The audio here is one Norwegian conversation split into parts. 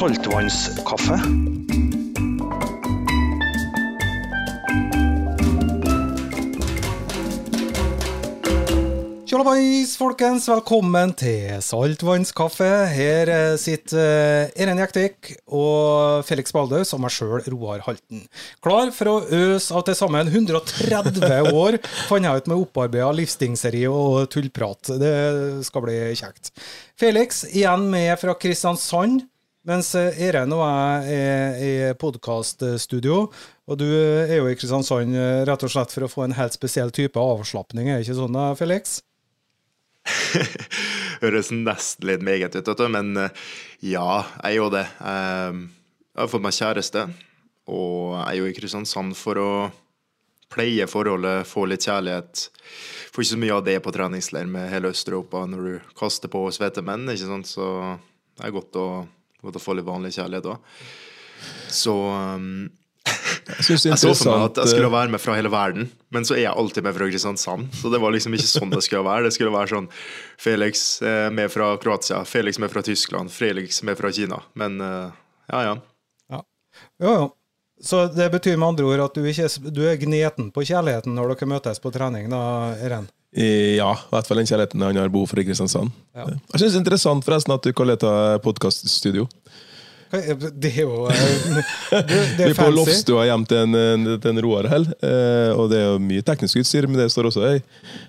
saltvannskaffe. Tjallabais, folkens. Velkommen til Saltvannskaffe. Her eh, sitter eh, Eren Jektvik og Felix Baldaus og meg sjøl, Roar Halten. Klar for å øse av til sammen 130 år, fant jeg ut med opparbeida livsdingseri og tullprat. Det skal bli kjekt. Felix igjen med fra Kristiansand. Mens Irene Eren og jeg er i podkaststudio, og du er jo i Kristiansand eh, rett og slett for å få en helt spesiell type avslapning, er det ikke sånn da, Felix? Høres nesten litt meget ut. Men eh, ja, jeg er jo det. Eh, Jeg har fått meg kjæreste, og jeg er jo i Kristiansand for å pleie forholdet, få litt kjærlighet. Får ikke så mye av det på treningsleir med hele Øst-Europa når du kaster på svette menn, ikke sant. Så det er godt å, å få litt vanlig kjærlighet òg. Så um, Jeg jeg så for meg at jeg skulle eh, være med fra hele verden, men så er jeg alltid med fra Kristiansand. Så det var liksom ikke sånn det skulle være. Det skulle være sånn Felix eh, med fra Kroatia, Felix med fra Tyskland, Felix med fra Kina. Men ja, ja, ja. Jo, jo. Så det betyr med andre ord at du, ikke, du er gneten på kjærligheten når dere møtes på trening, da, Eren? Ja, i hvert fall den kjærligheten han har behov for i Kristiansand. Ja. Jeg synes det er interessant forresten at du kaller dette podkaststudio. Det er jo eh, Det, er Vi er på loftstua hjem til en, en, til en Roar her, eh, og det er jo mye teknisk utstyr, men det står også ei,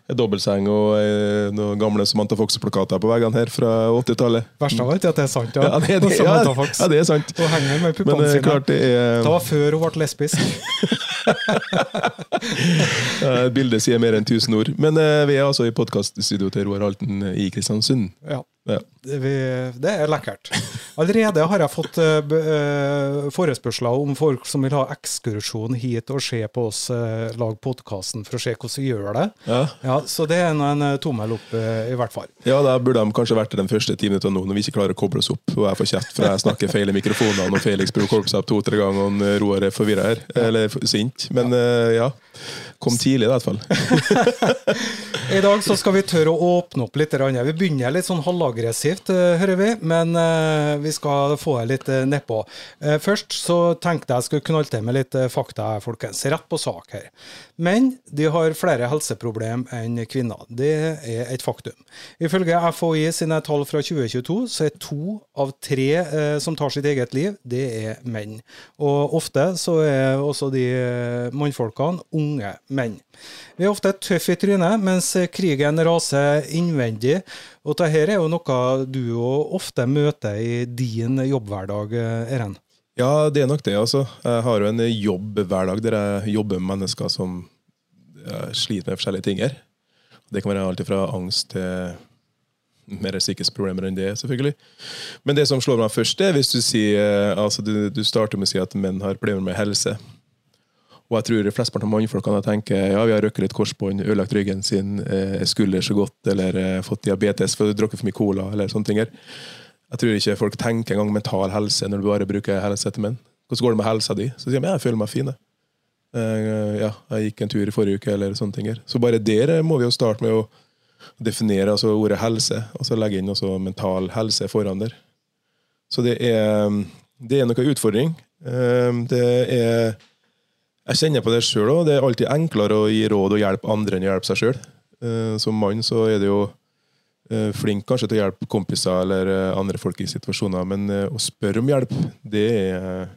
ei dobbeltseng og ei, noen gamle Samantha Fox-plakater på veggene her fra 80-tallet. Verst av alt er at det er sant, ja. Ja, det, det, ja, ja, det er sant. Og henger med puppene eh, sine. klart er Det var før hun ble lesbisk. eh, Bildet sier mer enn tusen ord. Men eh, vi er altså i podkaststudio til Roar Halten i Kristiansund. Ja. Ja. Det, vi, det er lekkert. Allerede har jeg fått uh, forespørsler om folk som vil ha ekskursjon hit og se på oss uh, lage podkasten for å se hvordan vi gjør det. Ja. Ja, Så det er en tommel opp, uh, i hvert fall. Ja, da burde de kanskje vært den første ti av nå, når vi ikke klarer å koble oss opp. Og jeg får kjeft for jeg snakker feil i mikrofonene, og Felix bruker korpset to-tre ganger, og Roar er forvirra her. Eller sint. Men ja. Kom tidlig, i hvert fall. I dag så skal vi tørre å åpne opp litt. Vi begynner litt sånn halvaggressivt, eh, hører vi, men eh, vi skal få det litt eh, nedpå. Først så tenkte jeg skulle knalle til med litt fakta, folkens. Rett på sak her. Menn de har flere helseproblem enn kvinner. Det er et faktum. Ifølge FHI sine tall fra 2022 så er to av tre som tar sitt eget liv, det er menn. Og ofte så er også de mannfolkene unge menn. Vi er ofte tøffe i trynet, mens krigen raser innvendig. Og dette er jo noe du ofte møter i din jobbhverdag, eh, Eren. Ja, det er nok det, altså. Jeg har jo en jobbhverdag der jeg jobber med mennesker som sliter med forskjellige ting her. Det kan være alt fra angst til mer sikkerhetsproblemer enn det, selvfølgelig. Men det som slår meg først, er hvis du sier altså du, du starter med å si at menn har problemer med helse. Og jeg tror flesteparten av mannfolkene tenker ja, vi har røkket litt korsbånd, ødelagt ryggen sin, eh, skulder så godt, eller eh, fått diabetes for å drukke for mye cola, eller sånne ting. Jeg tror ikke folk tenker engang mental helse når du bare bruker helse til menn. Hvordan går det med helsa di? Så sier de ja, jeg føler meg fin. Eh, ja, jeg gikk en tur i forrige uke, eller sånne ting. Så bare der må vi jo starte med å definere altså ordet helse, og så legge inn også mental helse foran der. Så det er, det er noe utfordring. Eh, Det er Jeg kjenner på det sjøl òg. Det er alltid enklere å gi råd og hjelpe andre enn å hjelpe seg sjøl. Som mann så er det jo eh, flink kanskje til å hjelpe kompiser eller eh, andre folk i situasjoner, men eh, å spørre om hjelp, det er,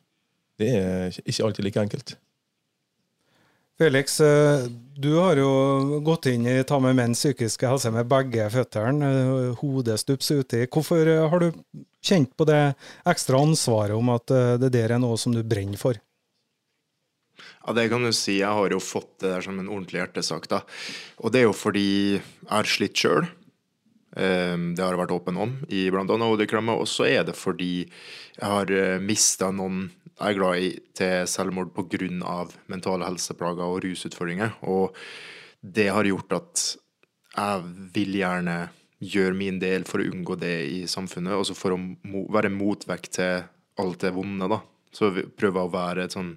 det er ikke alltid like enkelt. Felix, eh, du har jo gått inn i Ta med menns psykiske helse med begge føttene, eh, hodet stups uti. Hvorfor eh, har du kjent på det ekstra ansvaret om at eh, det der er noe som du brenner for? Ja, det kan du si. Jeg har jo fått det der som en ordentlig hjertesak, da. Og det er jo fordi jeg har slitt sjøl. Det har jeg vært åpen om i annet hodeklemmer. Og så er det fordi jeg har mista noen jeg er glad i, til selvmord pga. mentale helseplager og rusutfordringer. Og det har gjort at jeg vil gjerne gjøre min del for å unngå det i samfunnet, og for å være motvekt til alt det vonde, da. Så prøver jeg å være et sånn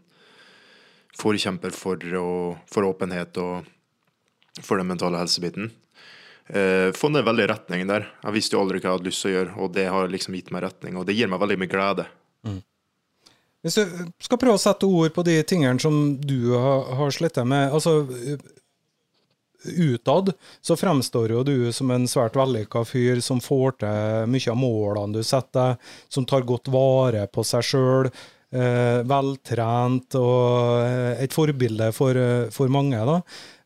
forkjemper for, for åpenhet og for den mentale helsebiten. Eh, funnet en veldig retning der. Jeg visste jo aldri hva jeg hadde lyst til å gjøre, og det har liksom gitt meg retning. Og det gir meg veldig mye glede. Hvis du skal prøve å sette ord på de tingene som du har, har slitt med altså Utad så fremstår jo du som en svært vellykka fyr som får til mye av målene du setter, som tar godt vare på seg sjøl, eh, veltrent og eh, et forbilde for, eh, for mange. da.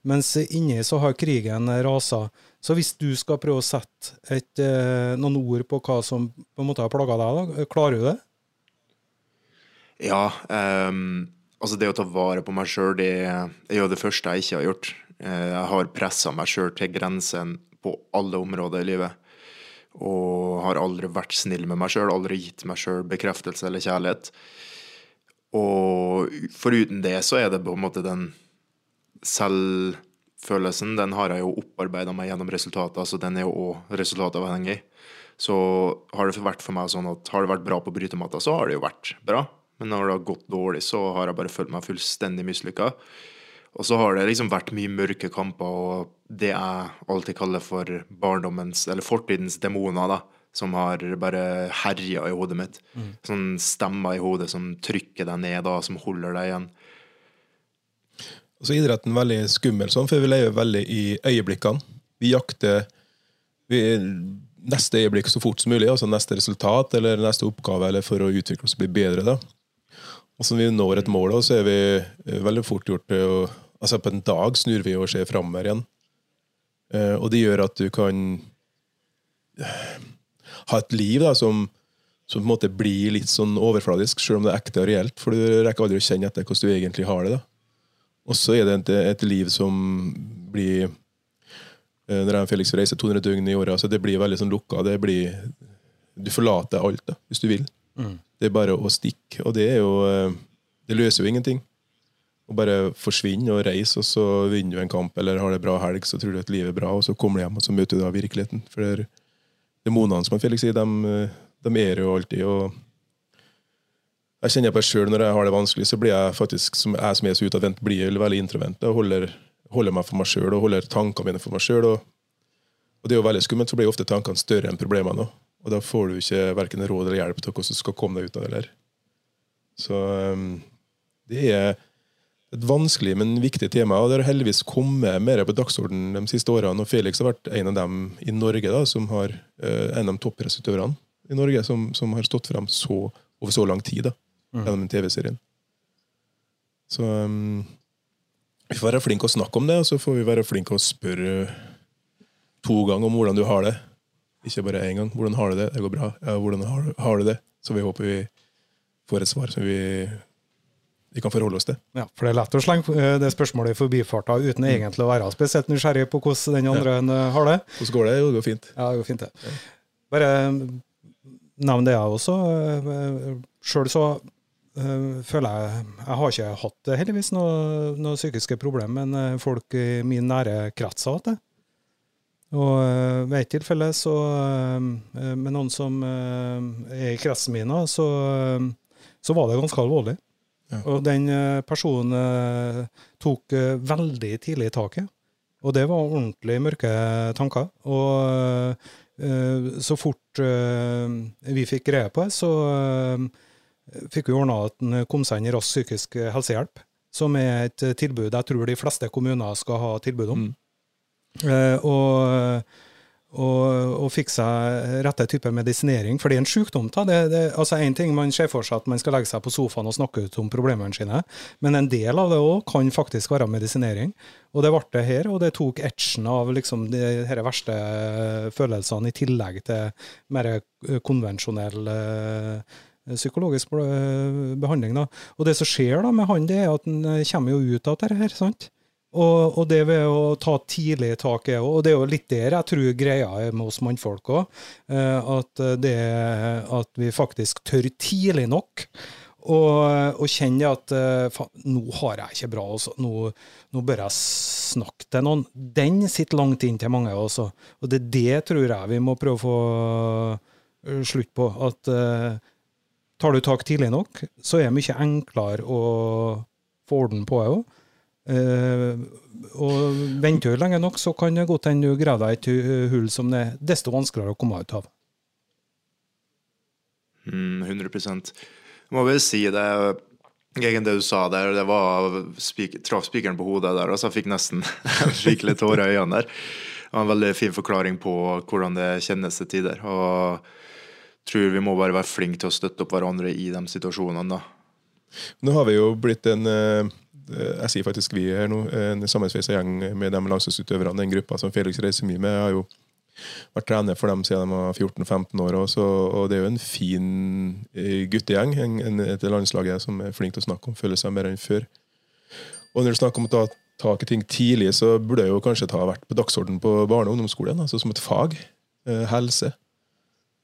Mens inni så har krigen rasa. Så hvis du skal prøve å sette et, eh, noen ord på hva som på en måte har plaga deg, da, klarer du det? Ja, Um, altså det å ta vare på meg sjøl, det er jo det første jeg ikke har gjort. Eh, jeg har pressa meg sjøl til grensen på alle områder i livet. Og har aldri vært snill med meg sjøl, aldri gitt meg sjøl bekreftelse eller kjærlighet. Og foruten det så er det på en måte den selvfølelsen, den har jeg jo opparbeida meg gjennom resultater, så den er jo òg resultatavhengig. Så har det vært for meg sånn at har det vært bra på brytematta, så har det jo vært bra. Men når det har gått dårlig, så har jeg bare følt meg fullstendig mislykka. Og så har det liksom vært mye mørke kamper og det jeg alltid kaller for barndommens, eller fortidens demoner, da. Som har bare herja i hodet mitt. Mm. Sånn stemmer i hodet som trykker deg ned, da, som holder deg igjen. Og så er idretten veldig skummel, sånn, for vi lever veldig i øyeblikkene. Vi jakter vi, neste øyeblikk så fort som mulig, altså neste resultat eller neste oppgave eller for å utvikle oss og bli bedre. da. Og så når vi når et mål, så er vi eh, veldig fort gjort til å Altså På en dag snur vi og ser framover igjen. Eh, og det gjør at du kan eh, ha et liv da, som, som på en måte blir litt sånn overfladisk, selv om det er ekte og reelt. For du rekker aldri å kjenne etter hvordan du egentlig har det. da. Og så er det et, et liv som blir Når jeg og Felix reiser 200 døgn i året, så det blir veldig sånn lukka. Det blir, du forlater alt da, hvis du vil. Det er bare å stikke. Og det er jo eh, Det løser jo ingenting. Å bare forsvinne og reise, og så vinner du en kamp eller har det bra helg, så tror du at livet er bra, og så kommer du hjem og så møter du da virkeligheten. For det er demonene, som Felix sier, de, eh, de er jo alltid. og jeg kjenner på sjøl når jeg har det vanskelig, så blir jeg faktisk, som jeg som er så utadvendt, blir veldig introvent. og holder, holder meg for meg sjøl og holder tankene mine for meg sjøl. Og, og, det er jo veldig skummelt, så blir ofte tankene større enn problemene. også. Og da får du ikke verken råd eller hjelp til hvordan du skal komme deg ut av det. Eller. Så um, det er et vanskelig, men viktig tema. og Det har heldigvis kommet mer på dagsordenen de siste årene. og Felix har vært en av dem i Norge da, som har uh, en av de toppidrettsutøverne i Norge som, som har stått frem så, over så lang tid. da gjennom den TV-serien. Så um, vi får være flinke å snakke om det, og så får vi være flinke å spørre to ganger om hvordan du har det. Ikke bare én gang. 'Hvordan har du det?' 'Det går bra.' Ja, 'Hvordan har har du det?' Så vi håper vi får et svar som vi, vi kan forholde oss til. Ja, for det er lett å slenge eh, det spørsmålet i forbifarta uten egentlig å være spesielt nysgjerrig på hvordan den andre ja. har det. Hvordan går det? Jo, det går fint. Ja, det går fint, det. Bare nevn det, jeg også. Sjøl så føler jeg Jeg har ikke hatt heldigvis noen noe psykiske problemer, men folk i min nære krets har hatt det. Og uh, ved et tilfelle så Med noen som er i kretsen min, så, så var det ganske alvorlig. Ja. Og den personen tok veldig tidlig i taket. Og det var ordentlig mørke tanker. Og så fort vi fikk greie på det, så fikk vi ordna at han kom seg inn i rask psykisk helsehjelp, som er et tilbud jeg tror de fleste kommuner skal ha tilbud om. Mm. Uh, og, og, og, fiksa rette type medisinering, for det er en sykdom. Da. Det, det, altså en ting Man ser for seg at man skal legge seg på sofaen og snakke ut om problemene sine, men en del av det òg kan faktisk være medisinering. Og det ble det her, og det tok etchen av liksom de her verste følelsene, i tillegg til mer konvensjonell uh, psykologisk behandling. Da. Og det som skjer da med han, det er at han eh, kommer jo ut av dette her. sant? Og, og, det ved å ta tidlig tak er Og det er jo litt der jeg tror greia er med oss mannfolk òg. Eh, at, det, at vi faktisk tør tidlig nok og, og kjenne at faen, nå har jeg ikke bra, altså. nå, nå, bør jeg snakke til noen. Den sitter langt inn til mange altså. Og det er det tror jeg vi må prøve å få slutt på. At Tar du tak tidlig nok, så er det mye enklere å få orden på det òg. Uh, og venter du lenge nok, så kan det godt hende du graver deg et hull som det er desto vanskeligere å komme ut av. Mm, 100 Jeg må vel si det Egentlig det du sa der, det var spik traff spikeren på hodet der. Altså, jeg fikk nesten skikkelig tårer i øynene der. Det var en veldig fin forklaring på hvordan det kjennes til tider. Og jeg tror vi må bare være flinke til å støtte opp hverandre i de situasjonene. da. Nå har vi jo blitt en eh, jeg sier faktisk vi her nå, en sammensveisa gjeng med de landslagsutøverne. Den gruppa som Felix reiser mye med, Jeg har jo vært trener for dem siden de var 14-15 år. Også, og det er jo en fin eh, guttegjeng, en, en, et landslaget som er flink til å snakke om følelser mer enn før. Og når du snakker om å ta tak i ting tidlig, så burde jeg jo kanskje ta vært på dagsorden på barne- og ungdomsskolen, altså som et fag. Eh, helse.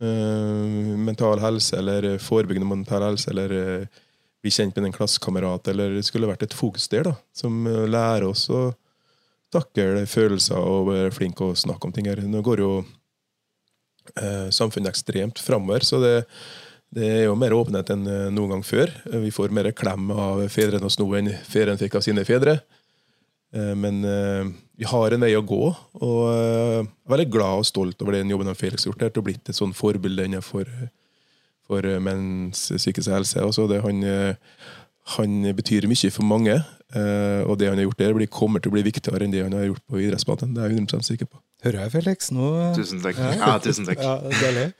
Eh, mental helse, eller forebyggende mental helse, eller eh, bli kjent med en klassekamerat, eller det skulle vært et fokusdel da, som eh, lærer oss å takle følelser og være flink å snakke om ting her. Nå går jo eh, samfunnet ekstremt framover, så det, det, er jo mer åpenhet enn eh, noen gang før. Vi får mer klem av fedrene hos nå enn fedrene fikk av sine fedre. Eh, men eh, vi har en vei å gå, og eh, jeg er veldig glad og stolt over den jobben Felix har gjort her, til å blitt et sånn forbilde innenfor for menns psykiske helse. Også det han, han betyr mye for mange. Og det han har gjort der, kommer til å bli viktigere enn det han har gjort på idrettsbanen. Det er jeg 100 sikker på. Hører jeg, Felix? Nå... Tusen takk. Ja, ja tusen takk. Ja, deilig.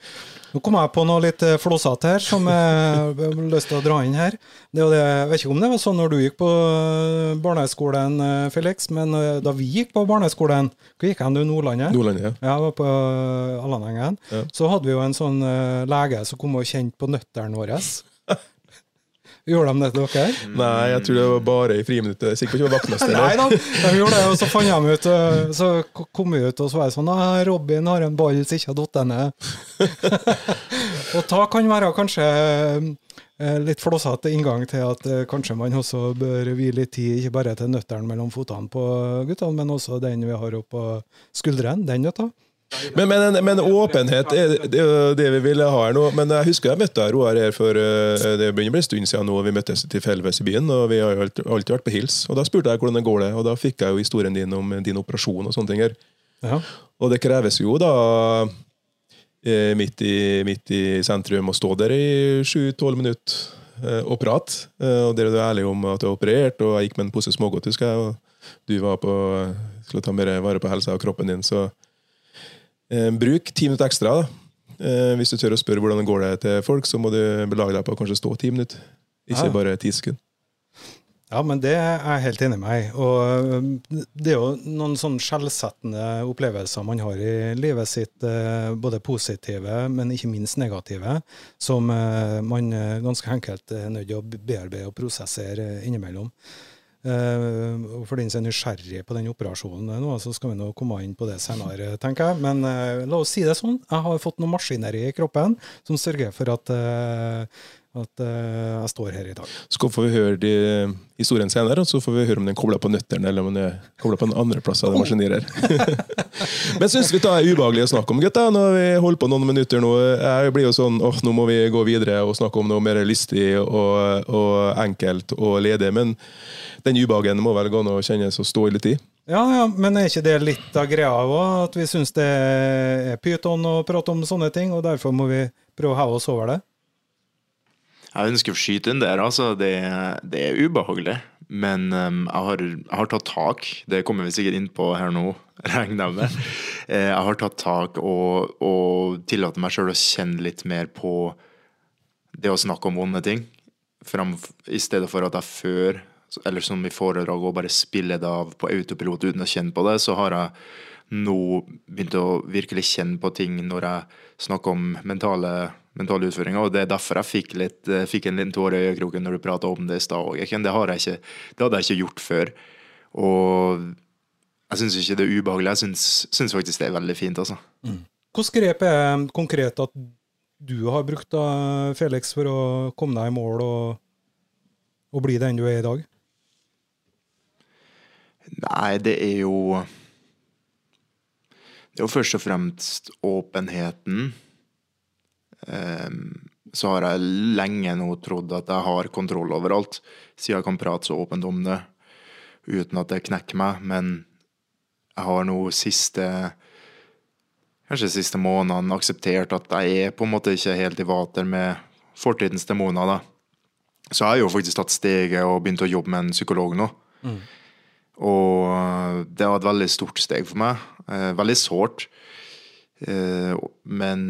Nå kom jeg på noe litt flåsete her, som jeg har lyst til å dra inn her. Det, det, jeg vet ikke om det var sånn når du gikk på barneskolen, Felix, men da vi gikk på barneskolen Hvor gikk hen du? Nordlandet? Nordlandet, ja. ja jeg var på Allandengen. Ja. Så hadde vi jo en sånn lege som kom og kjente på nøttene våre. Gjorde de det til dere? Nei, jeg tror det var bare i friminuttet. Sikkert ikke var vaktmester. Nei da, de gjorde det, og så fant de ut Så kom vi ut, og så var jeg sånn Robin har en ball som ikke har falt ned. og da kan være kanskje litt flåsete inngang til at kanskje man også bør vie litt tid, ikke bare til nøttene mellom føttene på guttene, men også den vi har oppå skuldrene. Den nøtta. Men, men, men, åpenhet er det, vi ville ha her nå. Men jeg husker jeg møtte Roar her for det begynner å bli en stund siden nå. Vi møttes tilfeldigvis i byen, og vi har alltid, vært på hils. Og Da spurte jeg hvordan det går det, og da fikk jeg jo historien din om din operasjon og sånne ting. her. Ja. Og det kreves jo da midt i, midt i sentrum å stå der i sju-tolv minutter og prate. Og dere er ærlige om at du er operert, og jeg gikk med en pose smågodt, husker jeg. Og du var på, skulle ta mer vare på helsa og kroppen din. så Eh, bruk ti minutter ekstra. Eh, hvis du tør å spørre hvordan det går det til folk, så må du belage deg på å kanskje stå ti minutter. Ikke ja. bare ti sekunder. Ja, men det er jeg helt enig med deg Og eh, det er jo noen sånn skjellsettende opplevelser man har i livet sitt, både positive, men ikke minst negative, som man ganske enkelt er nødt til å bearbeide og prosessere innimellom. Uh, for den som er nysgjerrig på den operasjonen nå, så skal vi nå komme inn på det senere, tenker jeg. Men uh, la oss si det sånn. Jeg har fått noe maskineri i kroppen som sørger for at, uh, at jeg står her i dag. Så får vi høre de historien senere, og så får vi høre om den kobler på nøttene, eller om den er kobla på en andre plass av det maskinier Men syns vi det er ubehagelig å snakke om, gutta? Når vi holder på noen minutter nå. Jeg blir jo sånn åh, nå må vi gå videre og snakke om noe mer lystig og, og enkelt og ledig. men den ubehagen må vel gå an å kjennes og stå i litt i? Ja, ja, men er ikke det litt av greia òg? At vi syns det er pyton å prate om sånne ting, og derfor må vi prøve å heve oss over det? Jeg ønsker å skyte inn der, altså. Det, det er ubehagelig. Men um, jeg, har, jeg, har, tatt tak. Det kommer vi sikkert inn på her nå, regner jeg med. Eh, jeg har tatt tak og, og tillater meg sjøl å kjenne litt mer på det å snakke om vonde ting. Frem, I stedet for at jeg før eller som i foredrag, og bare spiller det av på autopilot uten å kjenne på det, så har jeg nå begynt å virkelig kjenne på ting når jeg snakker om mentale, mentale utfordringer. Og det er derfor jeg fikk, litt, eh, fikk en liten tåre i øyekroken når du prata om det i stad òg. Det, det hadde jeg ikke gjort før. Og jeg syns ikke det er ubehagelig. Jeg syns faktisk det er veldig fint, altså. Mm. Hvilke grep er konkret at du har brukt, da, Felix, for å komme deg i mål og, og bli den du er i dag? Nei, det er jo Det er jo først og fremst åpenheten. Um, så har jeg lenge nå trodd at jeg har kontroll over alt, siden jeg kan prate så åpent om det uten at det knekker meg. Men jeg har nå siste kanskje siste månedene akseptert at jeg er på en måte ikke helt i vater med fortidens demoner. da. Så jeg har jo faktisk tatt steget og begynt å jobbe med en psykolog nå. Og eh, det var et veldig stort steg for meg. Eh, veldig sårt. Eh, men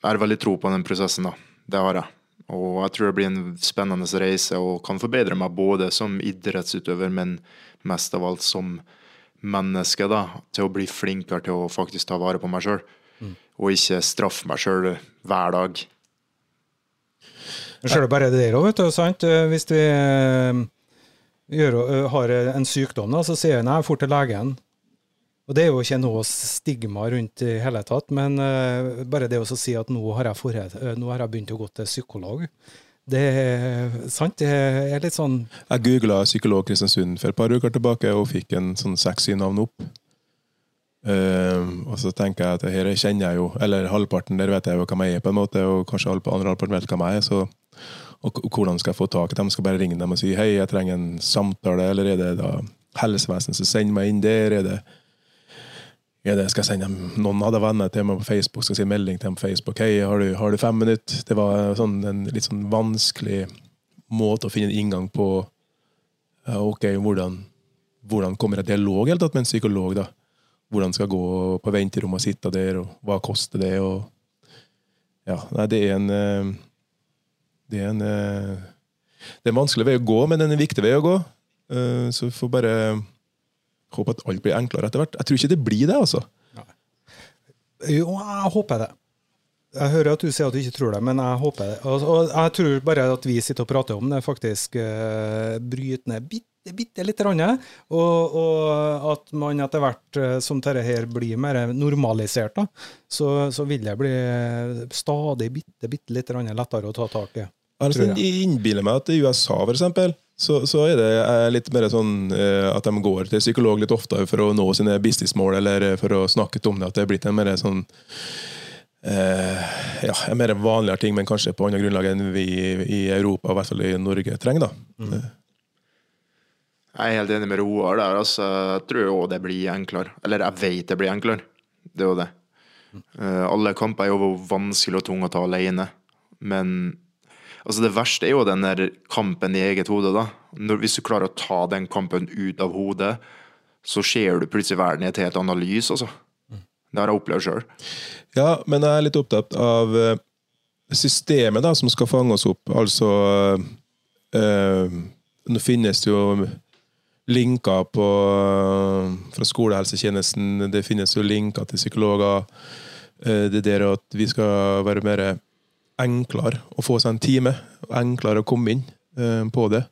jeg har veldig tro på den prosessen, da. Det har jeg. Og jeg tror det blir en spennende reise og kan forbedre meg både som idrettsutøver, men mest av alt som menneske, da. Til å bli flinkere til å faktisk ta vare på meg sjøl. Og ikke straffe meg sjøl hver dag. Sjøl bare det der òg, vet du. sant? Eh, Hvis vi eh, gjør, eh, har en sykdom, da, så sier jeg nei, fort til legen. Og det er jo ikke noe stigma rundt i hele tatt, men uh, bare det å si at nå har, forret, uh, nå har jeg begynt å gå til psykolog, det er sant. Det er litt sånn Jeg googla psykolog Kristiansund for et par uker tilbake og fikk en sånn sexy navn opp. Uh, og så tenker jeg at her kjenner jeg jo, eller halvparten der vet jeg jo hvem jeg er, på en måte, og kanskje andre halvparten vet hvem jeg er. så og hvordan skal jeg få tak i dem? Skal bare ringe dem og si hei, jeg trenger en samtale, eller er det da helsevesenet som sender meg inn der? Er det, er det skal jeg sende Noen hadde venner til meg på Facebook, skal si melding til dem på Facebook. Hei, har du, har du fem minutter? Det var sånn, en litt sånn vanskelig måte å finne en inngang på. Ja, ok, hvordan, hvordan kommer jeg i dialog helt tatt med en psykolog, da? Hvordan skal jeg gå på venterom og sitte der, og hva koster det? Og, ja, nei, det er en eh, Det er en eh, Det er en vanskelig vei å gå, men det er en viktig vei å gå. Eh, Så vi får bare håpe at alt blir enklere etter hvert. Jeg tror ikke det blir det, altså. Jo, jeg håper det. Jeg hører at du sier at du ikke tror det, men jeg håper det. Og, og jeg tror bare at vi sitter og prater om det, faktisk uh, bryter ned bitte, bitte lite grann. Og, og at man etter hvert eh, som dette her blir mer normalisert, da, så, så vil det bli stadig bitte, bitte lite grann lettere å ta tak i. Jeg, jeg innbiller meg at i USA, for eksempel, så, så er det eh, litt mer sånn eh, at de går til psykolog litt oftere for å nå sine businessmål, eller eh, for å snakke om det. At det er blitt en mer sånn eh, ja, en mer vanligere ting, men kanskje på andre grunnlag enn vi i Europa, i hvert fall i Norge, trenger. da. Jeg er helt enig med Roar der. Altså, jeg tror òg det blir enklere. Eller jeg vet det blir enklere. Det er jo det. Mm. alle kamper er jo vanskelig og tunge å ta alene. Men altså, det verste er jo den der kampen i eget hode. da. Når, hvis du klarer å ta den kampen ut av hodet, så ser du plutselig verden i et helt annet lys. Altså. Det har jeg opplevd sjøl. Ja, men jeg er litt opptatt av eh, systemet da, som skal fange oss opp. Altså øh, Nå finnes det jo linker på, fra skolehelsetjenesten, det finnes jo linker til psykologer. Eh, det der at vi skal være mer enklere å få seg en time, enklere å komme inn eh, på det.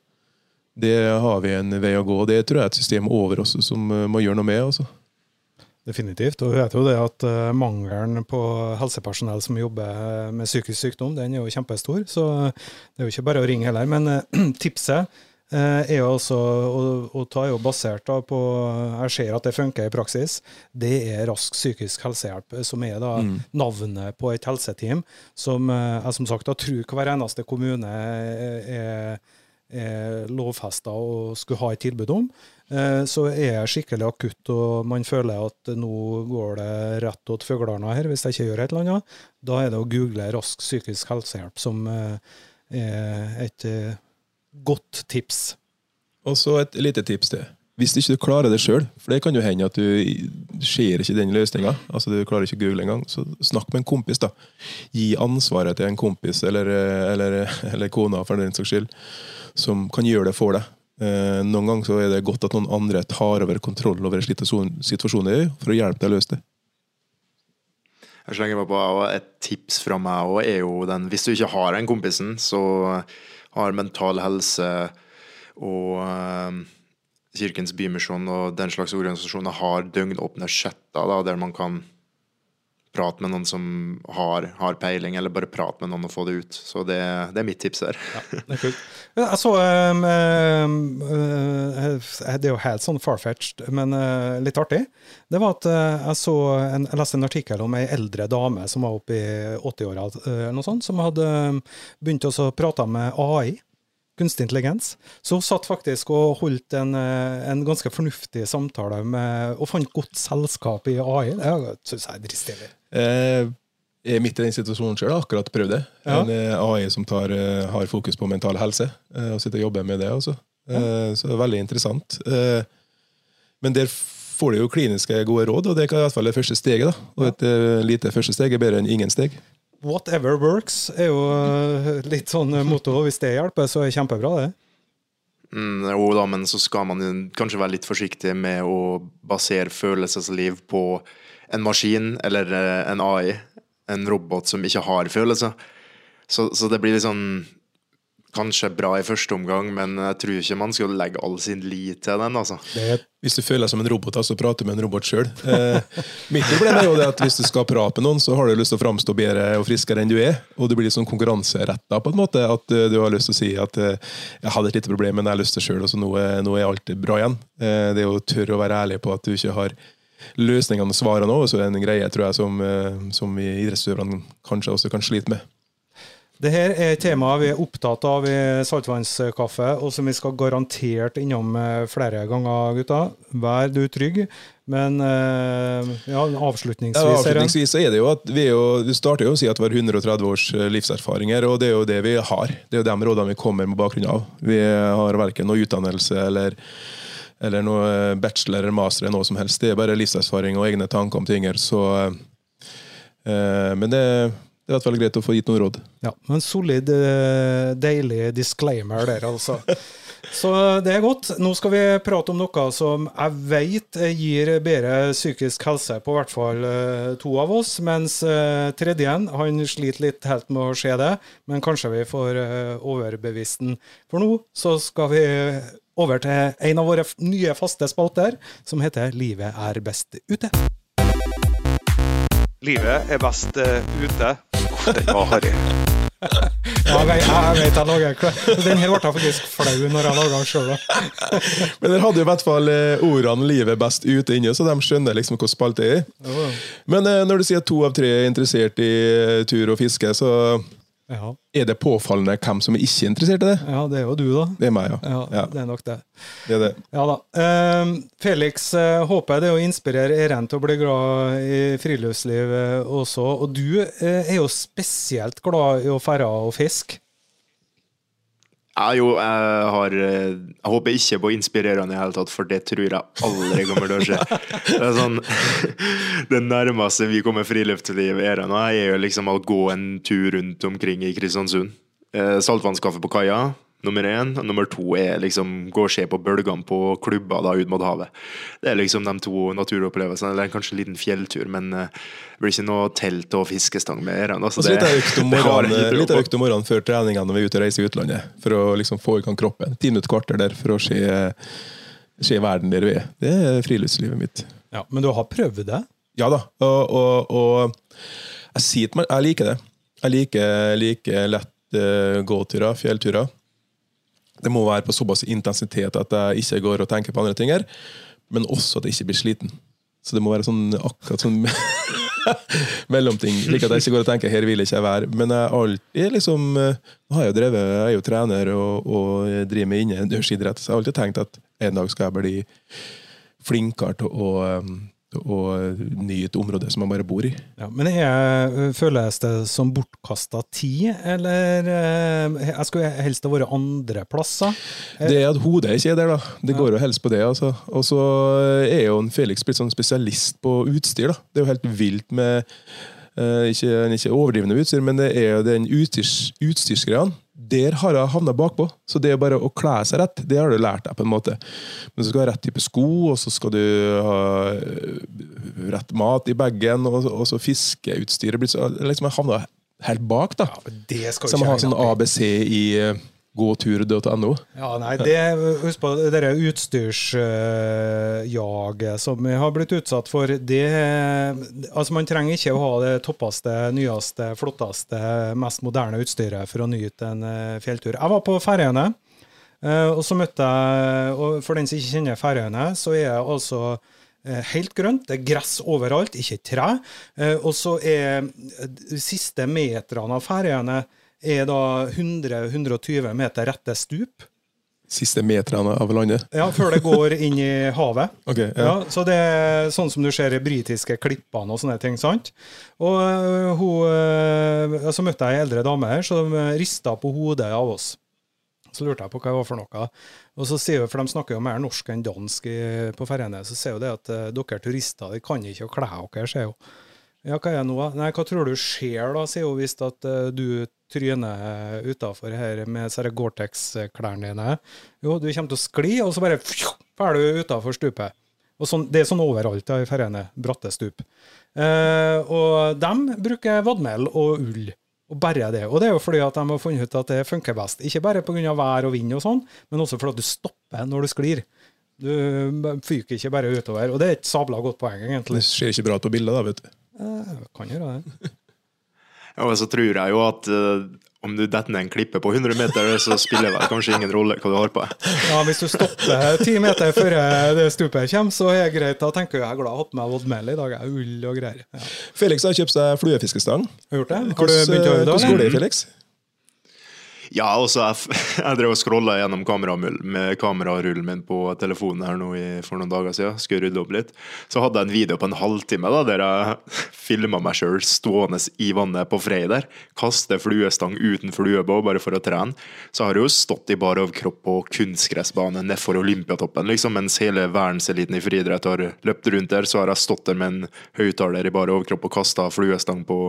Det har vi en vei å gå, det tror jeg er et system over oss som eh, må gjøre noe med. Også. Definitivt. Og vi vet jo det at eh, mangelen på helsepersonell som jobber med psykisk sykdom, den er jo kjempestor. Så det er jo ikke bare å ringe heller. Men tipset er jo altså, og, og ta er jo basert da på Jeg ser at det funker i praksis. Det er Rask psykisk helsehjelp, eh, som er da navnet på et helseteam som eh, jeg som sagt da tror hver eneste kommune eh, er, er lovfesta og skulle ha et tilbud om. Eh, Så er jeg skikkelig akutt, og man føler at nå går det rett åt fuglene her, hvis jeg ikke gjør et eller annet. Da er det å google rask psykisk helsehjelp som eh, er et eh, godt tips. Og så et lite tips til. Hvis ikke du klarer det sjøl, for det kan jo hende at du ser ikke den løsninga, altså du klarer ikke å google engang, så snakk med en kompis. da. Gi ansvaret til en kompis, eller, eller, eller kona for den saks skyld, som kan gjøre det for deg. Eh, Noen ganger så er det godt at noen andre tar over kontroll over en slik situasjon for å hjelpe deg å løse det. Jeg slenger meg på og Et tips fra meg òg er jo den Hvis du ikke har en kompisen, så har Mental Helse og eh, Kirkens Bymisjon og den slags organisasjoner har døgnåpne chatter der man kan prate med noen som har, har peiling, eller bare prate med noen og få det ut. Så det, det er mitt tips her. Det er kult. Jeg så um, um, uh, Det er jo helt sånn farfetched, men uh, litt artig. Det var at uh, jeg så en, jeg leste en artikkel om ei eldre dame som var oppe i 80-åra, uh, som hadde um, begynt å prate med AI. Kunstig intelligens. Så hun satt faktisk og holdt en, uh, en ganske fornuftig samtale med, og fant godt selskap i AI. Det syns jeg er dristig. Eh, er midt i den situasjonen sjøl. Akkurat prøvd det. Ja. En eh, AI som tar, eh, har fokus på mental helse, eh, og sitter og jobber med det. også. Ja. Så det er veldig interessant. Eh, Men der får du jo kliniske gode råd, og det er i hvert fall det første steget. da. Og et eh, lite første steg er bedre enn ingen steg. Whatever works er jo eh, litt sånn motto. Hvis det hjelper, så er det kjempebra, det. Mm, jo da, men så skal man kanskje være litt forsiktig med å basere følelsesliv på en maskin eller eh, en AI, en robot som ikke har følelser. Så, så det blir litt sånn Kanskje bra i første omgang, men jeg tror ikke man skal legge all sin lit til den. altså. Det er Hvis du føler deg som en robot, så prater du med en robot sjøl. Eh, mitt problem er jo det at hvis du skal prate med noen, så har du lyst til å framstå bedre og friskere enn du er. Og du blir sånn konkurranseretta på en måte. At eh, du har lyst til å si at eh, jeg hadde et lite problem, men jeg har lyst til sjøl, og så nå, er- nå er alt bra igjen. Eh, det er jo tørre å være ærlig på at du ikke har løsningene og svarene òg, så er det en greie tror jeg, som, eh, som vi idrettsutøverne kanskje også kan slite med. Det her er et tema vi er opptatt av i Saltvannskaffe, og som vi skal garantert innom eh, flere ganger, gutta. Vær du trygg. Men eh, ja, avslutningsvis Ja, avslutningsvis så er det jo at vi er jo, Du starter jo å si at vi har 130 års eh, livserfaringer, og det er jo det vi har. Det er jo de rådene vi kommer med bakgrunn av. Vi har verken noe utdannelse eller, eller noe bachelor eller master eller noe som helst. Det er bare livserfaring og egne tanker om ting. her, Så, eh, men det, det er i hvert fall greit å få gitt noen råd. Ja, en solid, eh, deilig disclaimer der, altså. Så det er godt. Nå skal vi prate om noe som jeg vet gir bedre psykisk helse på hvert fall eh, to av oss, mens eh, tredjen han sliter litt helt med å se det, men kanskje vi får overbevist den. For nå så skal vi over til en av våre nye faste spalter, som heter Livet er best ute. Livet er best ute. Den var harry. Ja, jeg jeg, vet jeg lager Den her ble jeg faktisk flau når jeg laga den sjøl. Men dere hadde jo i hvert fall eh, ordene 'livet best ute' inne, så de skjønner liksom hva spalte er. Men eh, når du sier at to av tre er interessert i eh, tur og fiske, så Ja. er det påfallende hvem som er ikke interessert i det. ja, det er jo du, da. Det er meg, ja. Ja, ja det er nok det. det er det. Ja da. Ehm, Felix, håper håper det er å inspirere Eren til å bli glad i friluftsliv eh, også. Og du eh, er jo spesielt glad i å ferde og fiske. Ja, jo, jeg har Jeg håper ikke på å inspirere det hele tatt, for det tror jeg aldri kommer til å skje. Det er sånn Det nærmeste vi kommer friluftsliv er nå, er jo liksom å gå en tur rundt omkring i Kristiansund. Eh, Saltvannskaffe på kaia, nummer én. Og nummer to er liksom gå og se på bølgene på klubber da ut mot havet. Det er liksom de to naturopplevelsene. Eller kanskje en liten fjelltur, men eh, det blir ikke noe telt og fiskestang med Eren. Altså, litt av økt om morgenen, morgenen før treningene når vi er ute og reiser i utlandet. For å liksom få i gang kroppen. Ti minutter, kvarter der for å se, se verden der vi er. Det er friluftslivet mitt. Ja, Men du har prøvd det? Ja da. Og, og, og jeg sier til meg Jeg liker det. Jeg liker, liker lett uh, gåturer, fjellturer. Det må være på såpass intensitet at jeg ikke går og tenker på andre ting her, men også at jeg ikke blir sliten. Så det må være sånn akkurat sånn mellomting. Like at jeg ikke går og tenker 'her vil jeg ikke være'. Men jeg har alltid liksom eh, Nå har jeg jo drevet, jeg er jo trener og, og driver med innendørsidrett, så jeg har alltid tenkt at en dag skal jeg bli flinkere til å, eh, å nyte området som man bare bor i. Ja, men er, føles det som bortkasta tid, eller eh, Jeg skulle helst ha vært andre plasser. Det er at hodet ikke er der, da. Det går jo helst på det. altså. Og så er jo en Felix blitt sånn spesialist på utstyr. da. Det er jo helt vilt med eh, ikke, ikke overdrivende utstyr, men det er jo den utstyrs, utstyrsgreiene. Der har jeg havna bakpå. Så det er bare å kle seg rett, det har du lært deg. på en måte. Men så skal du ha rett type sko, og så skal du ha eh, rett mat i bagen, og, og så fiskeutstyret. blir så- Liksom, jeg havna helt bak, da. Det skal Så jeg må ha sånn ABC i gåtur.no. Ja, nei, det, Husk på det utstyrsjaget som vi har blitt utsatt for. Det, altså Man trenger ikke å ha det toppeste, nyeste, flotteste, mest moderne utstyret for å nyte en eh, fjelltur. Jeg var på Færøyene, eh, og så møtte jeg og For den som ikke kjenner Færøyene, så er jeg altså eh, helt grønt. Det er gress overalt, ikke tre. Og så er de siste meterne av Færøyene er da 100-120 meter rette stup. Siste meterne av landet? Ja, før det går inn i havet. okay, ja. Ja, så det er sånn som du ser i britiske klippene og sånne ting, sant? Og øh, hun øh, Så møtte jeg ei eldre dame her som rista på hodet av oss. Så lurte jeg på hva det var for noe. Og så sier hun, For de snakker jo mer norsk enn dansk på ferjene, så sier hun det at dere turister de kan ikke å kle dere, sier hun. Ja, hva er det nå? Nei, hva tror du skjer da, sier hun, hvis at øh, du tryner utafor her med Gore-Tex-klærne dine? Jo, du kommer til å skli, og så bare fer du utafor stupet. Og sånn, det er sånn overalt ja, i ferjene. Bratte stup. Eh, og de bruker vadmel og ull. Og bare det. Og det er jo fordi at de har funnet ut at det funker best. Ikke bare pga. vær og vind og sånn, men også fordi at du stopper når du sklir. Du fyker ikke bare utover. Og det er et sabla godt poeng, egentlig. Det ser ikke bra ut på bildet, da, vet du. Eh, kan gjøre det. Ja, og så tror jeg jo at eh, om du detter ned en klippe på 100 meter, så spiller det kanskje ingen rolle hva du har på deg. Ja, Hvis du stopper ti meter før det stupet kommer, så er det greit. Da tenker jeg jeg er glad jeg har med meg vadmel i dag. jeg. er Ull og greier. Ja. Felix har kjøpt seg fluefiskestang. Har gjort det? Har du begynt å øve da? hvordan går det, Felix? Ja, og så jeg, jeg drev og scrolla gjennom kamerarullen min på telefonen her nå i, for noen dager siden. Skulle rydde opp litt. Så hadde jeg en video på en halvtime da, der jeg filma meg sjøl stående i vannet på Frei der. Kaste fluestang uten fluebå bare for å trene. Så har jeg jo stått i bar overkropp på kunstgressbane nedfor Olympiatoppen, liksom, mens hele verdenseliten i friidrett har løpt rundt der. Så har jeg stått der med en høyttaler i bar overkropp og kasta fluestang på,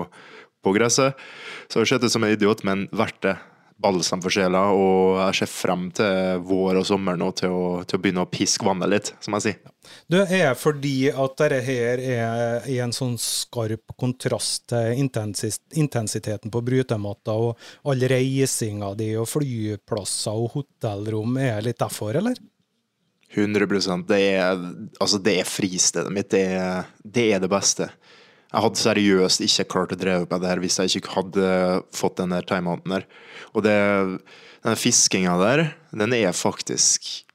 på gresset. Så har har sett ut som en idiot, men verdt det balsam for sjela, og jeg ser frem til vår og sommer nå til å, til å begynne å piske vannet litt, som jeg sier. Det er fordi at dette her er i en sånn skarp kontrast til intensiteten på brytematta og all reisinga di og flyplasser og hotellrom er litt derfor, eller? 100% Det er, altså det er fristedet mitt. Det er, det er det beste. Jeg hadde seriøst ikke klart å dreve med det her hvis jeg ikke hadde fått den der timeouten der. Og det, den fiskinga der, den er faktisk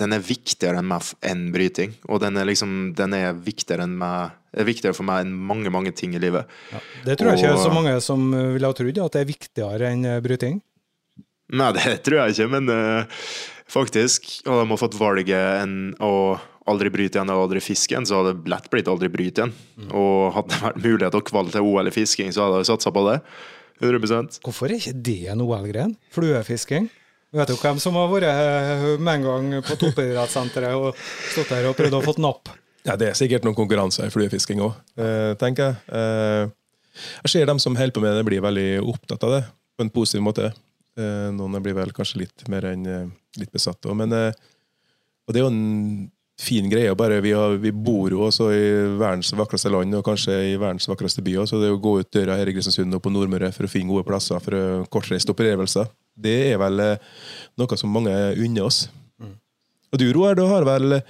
Den er viktigere enn meg enn bryting. Og den er liksom Den er viktigere enn meg er viktigere for meg enn mange, mange ting i livet. Det tror jeg ikke er så mange som ville ha trodd, at det er viktigere enn eh, bryting. Nei, det tror jeg ikke, men uh, faktisk Og de fått valget enn å aldri bryte igjen og aldri fiske igjen, så hadde det lett blitt aldri bryte igjen. Og hadde det vært mulighet å kvalle til OL i fisking, så hadde jeg satsa på det. 100%. Hvorfor er ikke det en OL-gren? Fluefisking? Vet du hvem som har vært eh, med en gang på toppidrettssenteret og stått der og prøvd å få napp? Ja, Det er sikkert noen konkurranser i fluefisking òg, tenker jeg. Eh, jeg ser dem som holder på med det, blir veldig opptatt av det på en positiv måte. Eh, noen blir vel kanskje litt mer enn eh, litt besatt òg. Men eh, og det er jo en fin greie. bare Vi, har, vi bor jo også i verdens vakreste land, og kanskje i verdens vakreste by. Så det å gå ut døra her i Kristiansund og på Nordmøre for å finne gode plasser for kortreiste opplevelser, det er vel eh, noe som mange unner oss. Og du, Roar, du har vel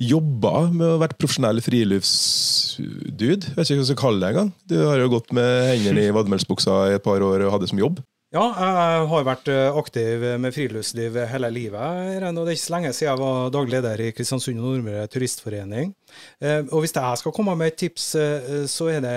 jobba med å være profesjonell friluftsdude? Vet ikke hva jeg skal kalle det engang. Du har jo gått med hendene i vadmelsbuksa i et par år og hadde det som jobb. Ja, jeg har vært eh, aktiv med friluftsliv hele livet. Det er ikke så lenge siden jeg var daglig leder i Kristiansund og Nordmøre turistforening. Eh, Og Hvis jeg skal komme med et tips, eh, så er det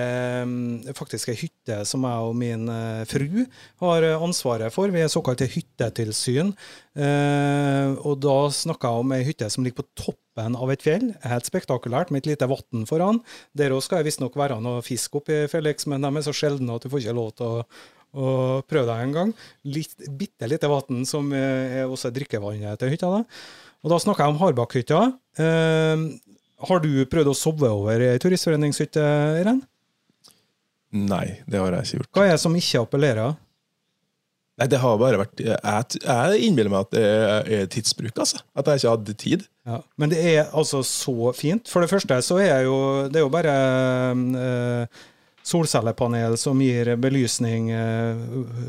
mm, faktisk ei hytte som jeg og min fru har ansvaret for. Vi er såkalte hyttetilsyn. Og da snakker jeg om ei hytte som ligger på toppen av et fjell. Helt spektakulært, med et lite vann foran. Der òg skal det visstnok være noe fisk oppi, Felix, men de er så sjeldne at du får ikke lov til å og prøve deg en gang. Litt, bitte lite vann som er også drikkevannet til hytta. Da. Og da snakker jeg om Harbakhytta. Eh, har du prøvd å sove over i ei turistforeningshytte, Irene? Nei, det har jeg ikke gjort. Hva er det som ikke appellerer? Nei, det har bare vært Jeg, jeg innbiller meg at det er, er tidsbruk, altså. At jeg ikke hadde tid. Ja. Men det er altså så fint. For det første så er jeg jo det er jo bare eh, solcellepanel som gir belysning, eh,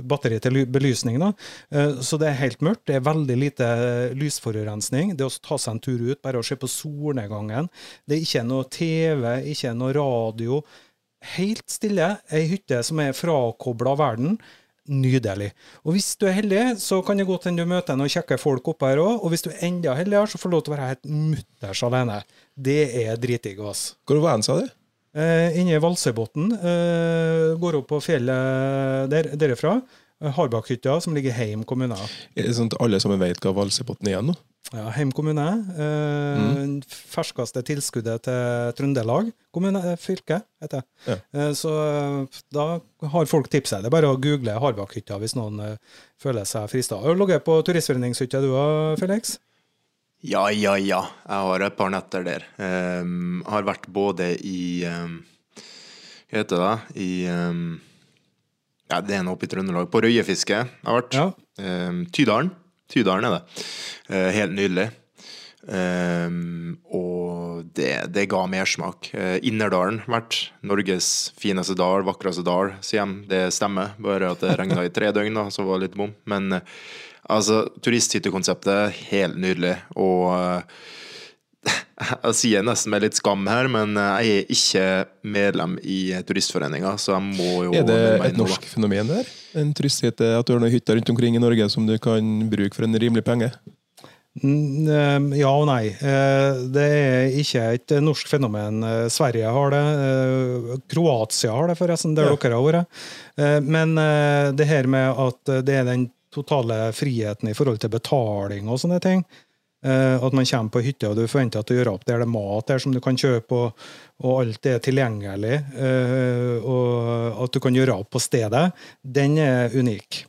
batteri til belysning. Da. Eh, så det er helt mørkt. Det er veldig lite lysforurensning. Det å ta seg en tur ut, bare å se på solnedgangen. Det er ikke noe TV, ikke noe radio. Helt stille. Ei hytte som er frakobla verden. Nydelig. Og hvis du er heldig, så kan det godt hende du møter noen kjekke folk oppe her òg. Og hvis du er enda heldigere, så får du lov til å være helt mutters alene. Det er dritdigg, ass. Hvor var han, sa du? Eh, inne i Valsøybotn. Eh, går opp på fjellet der, derifra. Harbakhytta, som ligger i Heim kommune. Er det sånn at alle sammen vet hva Valsøybotn er nå? Ja, Heim kommune. Eh, Ferskeste tilskuddet til Trøndelag kommune, eh, fylke, heter det. Ja. Eh, så eh, da har folk tipset. Det er bare å google Harbakhytta hvis noen eh, føler seg frista. Har du ligget på turistforeningshytta du òg, Felix? Ja, ja, ja. Jeg har et par netter der. Um, har vært både i um, Hva heter det? I um, Ja, det er nå oppe i Trøndelag. På røyefiske har vært. Ja. Um, Tydalen. Tydalen er det. Uh, helt nydelig. Um, og det, det ga mersmak. Uh, Innerdalen vært Norges fineste dal, vakreste dal, sier de. Det stemmer, bare at det regna i tre døgn, da, så var det litt bom. Men uh, altså, turisthyttekonseptet, er helt nydelig. Og uh, jeg sier nesten med litt skam her, men jeg er ikke medlem i turistforeninga, så jeg må jo Er det et norsk fenomen der? En turisthytte, At du har noen hytter rundt omkring i Norge som du kan bruke for en rimelig penge? Mm, eh, Ja og nei. Eh, Det er ikke et norsk fenomen. Eh, Sverige har det. eh, Kroatia har det, forresten, der Ja. dere har vært. Eh, Men eh, det her med at det er den totale friheten i forhold til betaling og sånne ting. eh, At man kommer på hytta og du forventer at du gjør opp der det er mat der som du kan kjøpe, og, og alt er tilgjengelig, eh, og at du kan gjøre opp på stedet, den er unik.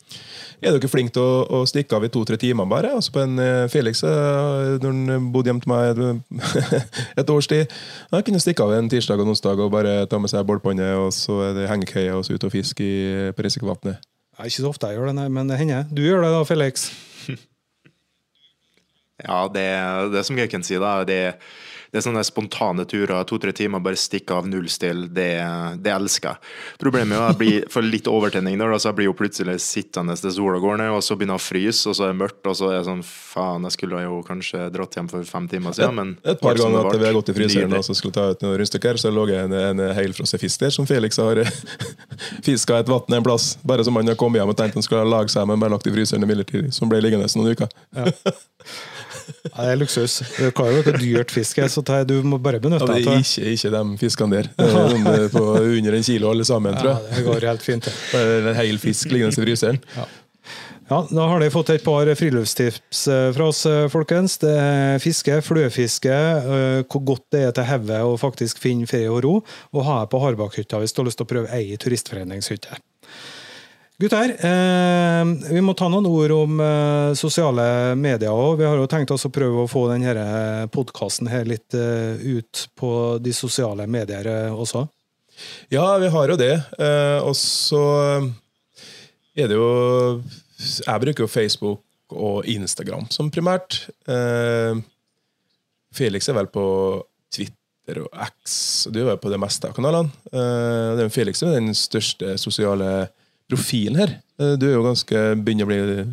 Er dere flinke til å, å stikke av i to-tre timer bare? Altså på en eh, Felix, når han bodde hjemme til meg et, års tid Han kunne stikke av en tirsdag og onsdag og bare ta med seg bålpanne, og så er det hengekøye og så ut og fiske på Risikovatnet. Det er ikke så ofte jeg gjør det, nei, men det hender. Du gjør det da, Felix? Ja, det, det som jeg kan si, da, det, det er sånne spontane turer. To-tre timer, bare stikke av null still. Det, det elsker jeg. Problemet er at jeg blir for litt overtenning da, så jeg blir jo plutselig sittende til sola går ned, og så begynner jeg å fryse, og så er det mørkt, og så er det sånn faen, jeg skulle jo kanskje dratt hjem for fem timer siden, men Et par som det ganger at vi har gått i fryseren og så skulle ta ut noen rundstykker, så lå det en, en helfrosset fisk der som Felix har fiska et vann en plass. Bare som han har kommet hjem og tenkt han skulle lage seg, men bare lagt i fryseren midlertidig. Som ble liggende noen uker. Ja, det er luksus. Det kan jo ikke dyrt fiske, så det, du må bare benytte det deg er av det. ikke, ikke de fiskene der. Det er noen på under en kilo alle sammen, tror Ja, jeg. det går helt fint. det. er En hel fisk liggende i fryseren. Ja, Da har dere fått et par friluftstips eh, fra oss, eh, folkens. Det er fiske, fløfiske, eh, hvor godt det er til hodet å faktisk finne fred og ro. Og ha på Harbakhytta hvis du har lyst til å prøve ei turistforeningshytte. Gutter, eh, vi må ta noen ord om eh, sosiale medier òg. Vi har jo tenkt oss å prøve å få denne podkasten litt eh, ut på de sosiale medier eh, også. Ja, vi har jo det. Eh, og så er det jo Jeg bruker jo Facebook og Instagram som primært. Eh, Felix er vel på Twitter og X, du er vel på det meste av kanalene. Eh, Felix er den største sosiale profilen her. Eh, du er jo ganske begynner å bli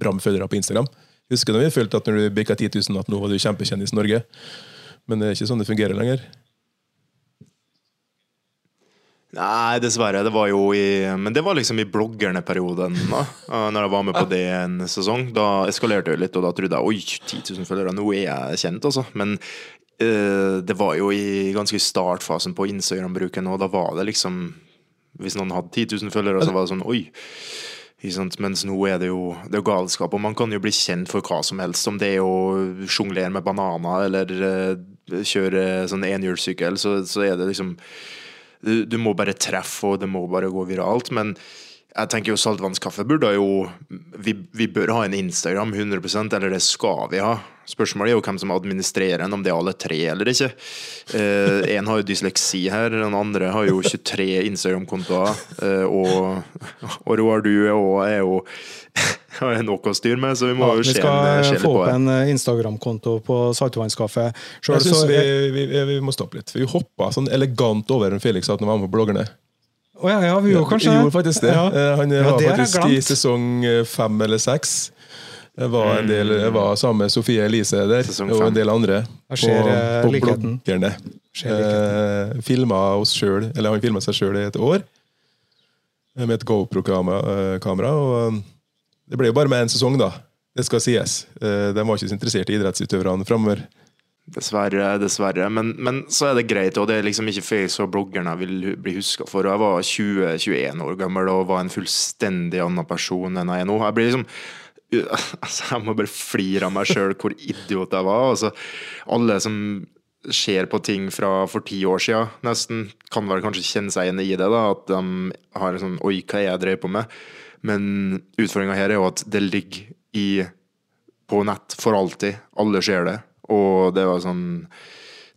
bra med følgere på Instagram. Husker du vi følte at når du bikka 10 000 at nå var du kjempekjendis i Norge? Men det er ikke sånn det fungerer lenger. Nei, dessverre. Det var jo i Men det var liksom i bloggerne-perioden, da. Når jeg var med på det en sesong. Da eskalerte det litt, og da trodde jeg oi, 10 000 følgere, nå er jeg kjent, altså. Men eh, det var jo i ganske startfasen på Instagram-bruken, og da var det liksom Hvis noen hadde 10 000 følgere, så var det sånn oi. Mens nå er det jo det er galskap, og man kan jo bli kjent for hva som helst. Om det er å sjonglere med bananer eller eh, kjøre sånn enhjulssykkel, så, så er det liksom du, du må bare treffe, og det må bare gå viralt. Men jeg tenker jo Saltvannskaffe burde jo vi, vi bør ha en Instagram 100% eller det skal vi ha. Spørsmålet er jo hvem som administrerer den, om det er alle tre eller ikke. Eh, en har jo dysleksi her, den andre har jo 23 Instagram-kontoer. Eh, og, og Roar, du er jo har nok å styre med, så vi må Ja, jo vi se, skal en- se få skal få opp en eh, Instagram-konto på Saltvannskaffe. Jeg syns vi, vi, vi, vi må stoppe litt. Vi hoppa sånn elegant over en Felix at han var med på bloggerne. Å ja, ja, vi gjorde kanskje Vi gjorde faktisk det. Ja. Eh, Han Ja, var det faktisk i sesong eh, fem eller seks. Jeg var, en del, jeg var sammen med Sofie Elise der, og en del andre. Skjer, ser, eh, på likheten. bloggerne. Eh, filma oss sjøl, eller Han filma seg sjøl i et år eh, med et GoPro-kamera. eh, og Det ble jo bare med én sesong, da. Det skal sies. Eh, De var ikke så interessert i idrettsutøverne framover. Dessverre, dessverre. Men, men så er det greit, og det er liksom ikke face og bloggerne jeg vil bli huska for. Jeg var 20-21 år gammel og var en fullstendig annen person enn jeg er nå. Jeg blir liksom altså, Jeg må bare flire av meg sjøl hvor idiot jeg var. Altså, alle som ser på ting fra for ti år siden, nesten, kan vel kanskje kjenne seg igjen i det. da, At de har sånn Oi, hva er jeg drev på med? Men utfordringa her er jo at det ligger i på nett for alltid. Alle ser det. Og det var sånn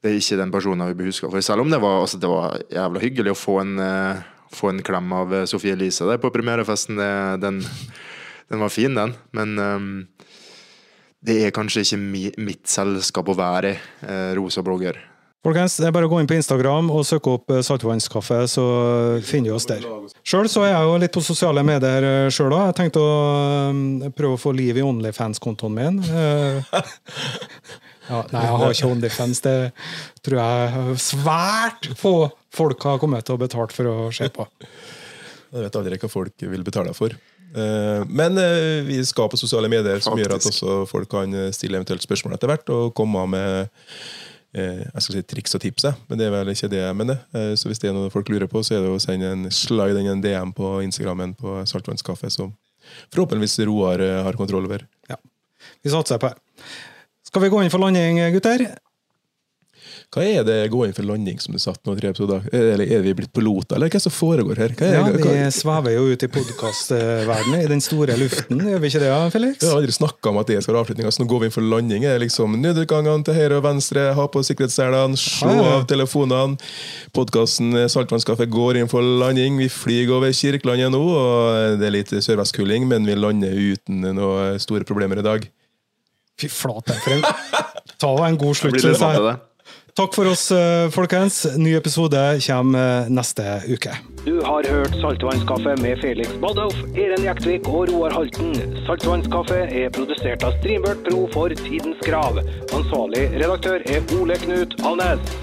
Det er ikke den personen jeg vil bli huska for. Selv om det var, altså, det var jævla hyggelig å få en, eh, få en klem av eh, Sofie Elise der på premierefesten. Det, den, den var fin, den. Men um, det er kanskje ikke mi, mitt selskap å være i. Eh, rosa blogger. Folkens, det er bare å gå inn på Instagram og søke opp Saltvannskaffe, så finner vi oss der. Sjøl så er jeg jo litt på sosiale medier sjøl òg. Jeg tenkte å prøve å få liv i Onlyfans-kontoen min. Ja, nei, jeg har ikke Onlyfans. Det tror jeg svært få folk har kommet til å betale for å se på. Jeg vet aldri hva folk vil betale for. Eh, Men eh, vi skal på sosiale medier, som gjør at også folk kan stille eventuelt spørsmål etter hvert, og komme med eh, jeg skal si triks og tips. Men det er vel ikke det jeg mener. Så hvis det er noe folk lurer på, så er det å sende en slide inn en DM på Instagrammen på Saltvannskaffe, som forhåpentligvis Roar har kontroll over. Ja. Vi satser på det. Skal vi gå inn for landing, gutter? Hva er det gå inn for landing som du satt nå tre episoder? Eller er vi blitt piloter, eller hva er det som foregår her? Er, Ja, Vi svever jo ut i podkastverdenen, i den store luften. Gjør vi ikke det, Felix? Jeg har aldri snakka om at det skal være avslutninga, så nå går vi inn for landing. Det er liksom Nødutgangene til høyre og venstre, ha på sikkerhetsselene, slå ah, ja. av telefonene. Podkasten Saltvannskaffe går inn for landing. Vi flyr over Kirkelandet nå, og det er litt sørvestkuling, men vi lander uten noen store problemer i dag. Fy flate, for en Ta en god slutt. blir jeg. det. Takk for oss, eh, folkens. Ny episode kommer eh, neste uke. Du har hørt Saltvannskaffe med Felix Badolf, Eren Jektvik og Roar Halten. Saltvannskaffe er produsert av Streambert Pro for Tidens Krav. Ansvarlig redaktør er Ole Knut Alnes.